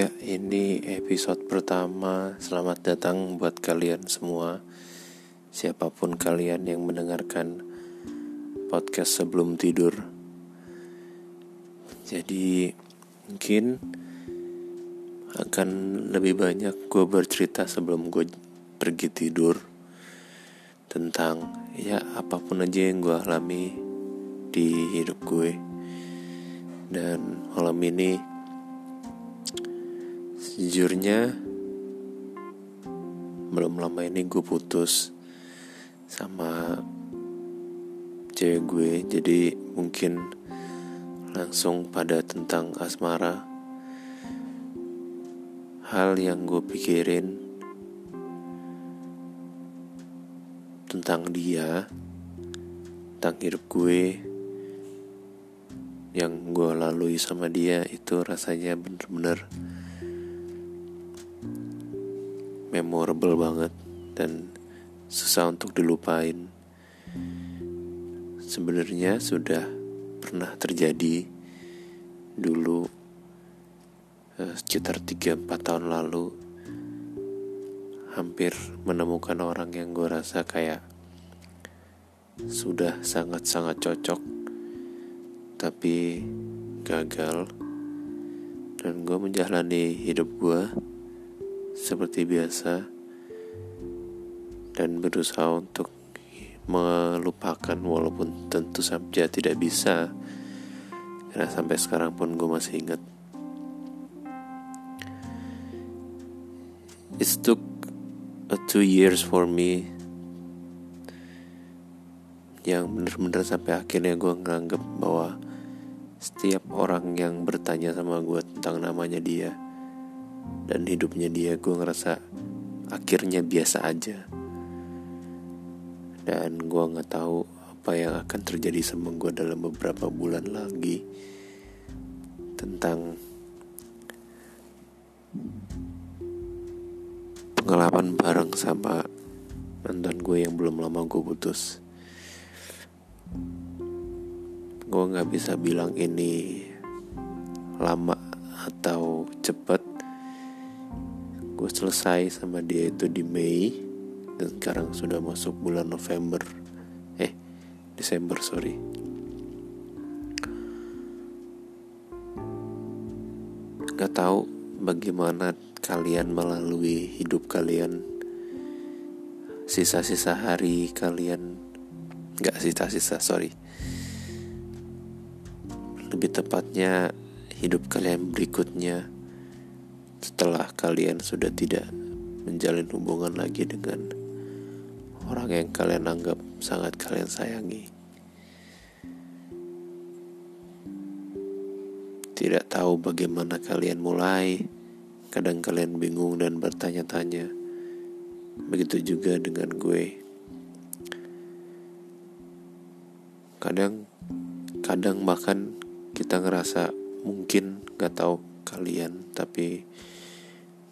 Ya, ini episode pertama. Selamat datang buat kalian semua. Siapa pun kalian yang mendengarkan podcast sebelum tidur. Jadi, mungkin akan lebih banyak gue bercerita sebelum gue pergi tidur tentang ya apa pun aja yang gue alami di hidup gue. Dan malam ini Sejujurnya Belum lama ini gue putus Sama Cewek gue Jadi mungkin Langsung pada tentang asmara. Hal yang gue pikirin Tentang dia Tentang hidup gue yang gue lalui sama dia itu rasanya bener-bener memorable banget dan susah untuk dilupain. Sebenarnya sudah pernah terjadi dulu eh, sekitar 3-4 tahun lalu hampir menemukan orang yang gue rasa kayak sudah sangat-sangat cocok tapi gagal dan gue menjalani hidup gue seperti biasa dan berusaha untuk melupakan walaupun tentu saja tidak bisa karena sampai sekarang pun gue masih ingat. It took a two years for me yang bener-bener sampai akhirnya gue nganggep bahwa setiap orang yang bertanya sama gue tentang namanya dia dan hidupnya dia gue ngerasa akhirnya biasa aja. Dan gue nggak tahu apa yang akan terjadi sama gue dalam beberapa bulan lagi tentang pengalaman bareng sama mantan gue yang belum lama gue putus. Gue nggak bisa bilang ini lama atau cepet gue selesai sama dia itu di Mei. Dan sekarang sudah masuk bulan November. Eh Desember sorry. Nggak tahu bagaimana kalian melalui hidup kalian. Sisa-sisa hari kalian. Nggak sisa-sisa sorry. Lebih tepatnya hidup kalian berikutnya setelah kalian sudah tidak menjalin hubungan lagi dengan orang yang kalian anggap sangat kalian sayangi. Tidak tahu bagaimana kalian mulai, kadang kalian bingung dan bertanya-tanya. Begitu juga dengan gue. Kadang, kadang bahkan kita ngerasa mungkin gak tahu kalian, tapi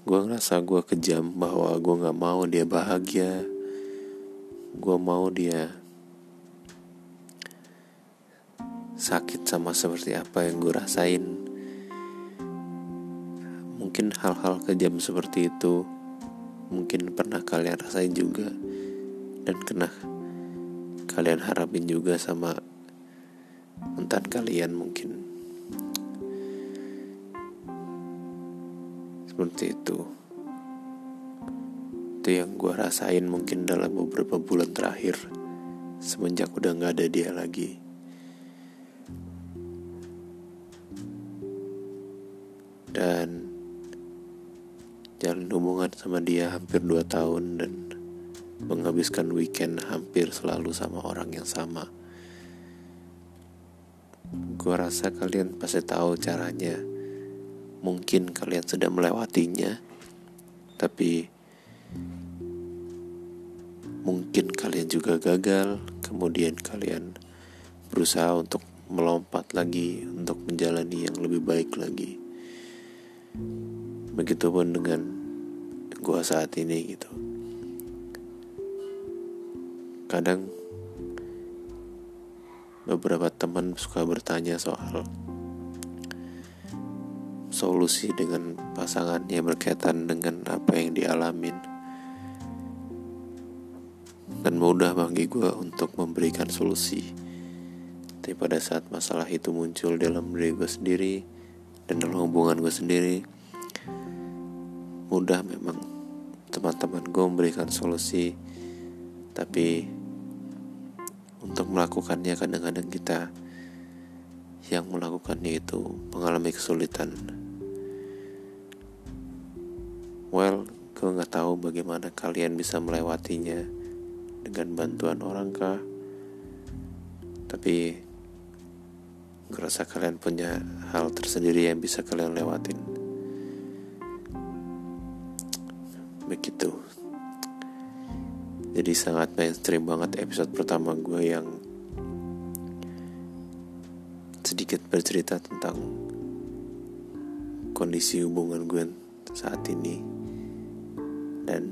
gue ngerasa gue kejam bahwa gue nggak mau dia bahagia. Gue mau dia sakit sama seperti apa yang gue rasain. Mungkin hal-hal kejam seperti itu mungkin pernah kalian rasain juga dan kena kalian harapin juga sama mantan kalian mungkin seperti itu. Itu yang gue rasain mungkin dalam beberapa bulan terakhir semenjak udah gak ada dia lagi. Dan jalan hubungan sama dia hampir 2 tahun dan menghabiskan weekend hampir selalu sama orang yang sama. Gue rasa kalian pasti tahu caranya mungkin kalian sudah melewatinya, tapi mungkin kalian juga gagal. Kemudian kalian berusaha untuk melompat lagi untuk menjalani yang lebih baik lagi. Begitupun dengan gua saat ini gitu. Kadang beberapa teman suka bertanya soal solusi dengan pasangannya berkaitan dengan apa yang dialamin. Dan mudah bagi gue untuk memberikan solusi. Tapi pada saat masalah itu muncul dalam diri gue sendiri dan dalam hubungan gue sendiri mudah memang teman-teman gue memberikan solusi. Tapi untuk melakukannya kadang-kadang kita yang melakukannya itu mengalami kesulitan. Well, gue nggak tahu bagaimana kalian bisa melewatinya dengan bantuan orang kah. Tapi gue rasa kalian punya hal tersendiri yang bisa kalian lewatin. Begitu. Jadi sangat mainstream banget episode pertama gue yang sedikit bercerita tentang kondisi hubungan gue saat ini dan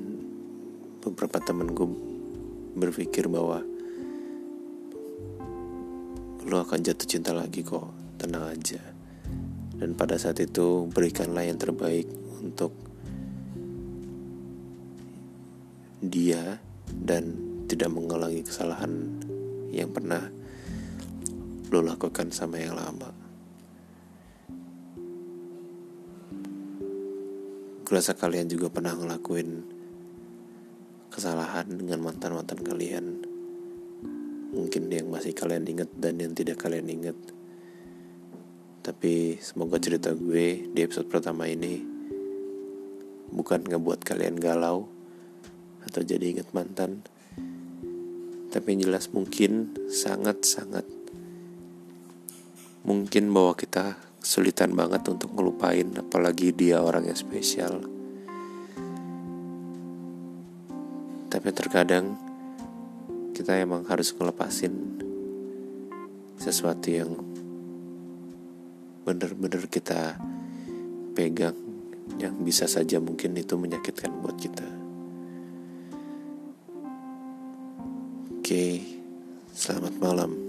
beberapa temen gue berpikir bahwa lo akan jatuh cinta lagi kok. Tenang aja. Dan pada saat itu berikanlah yang terbaik untuk dia dan tidak mengulangi kesalahan yang pernah lo lakukan sama yang lama Kurasa kalian juga pernah ngelakuin kesalahan dengan mantan-mantan kalian. Mungkin yang masih kalian inget dan yang tidak kalian inget Tapi semoga cerita gue di episode pertama ini Bukan ngebuat kalian galau Atau jadi inget mantan. Tapi yang jelas mungkin sangat-sangat mungkin bahwa kita kesulitan banget untuk ngelupain apalagi dia orang yang spesial. Tapi terkadang kita emang harus ngelepasin sesuatu yang bener-bener kita pegang yang bisa saja mungkin itu menyakitkan buat kita. Oke selamat malam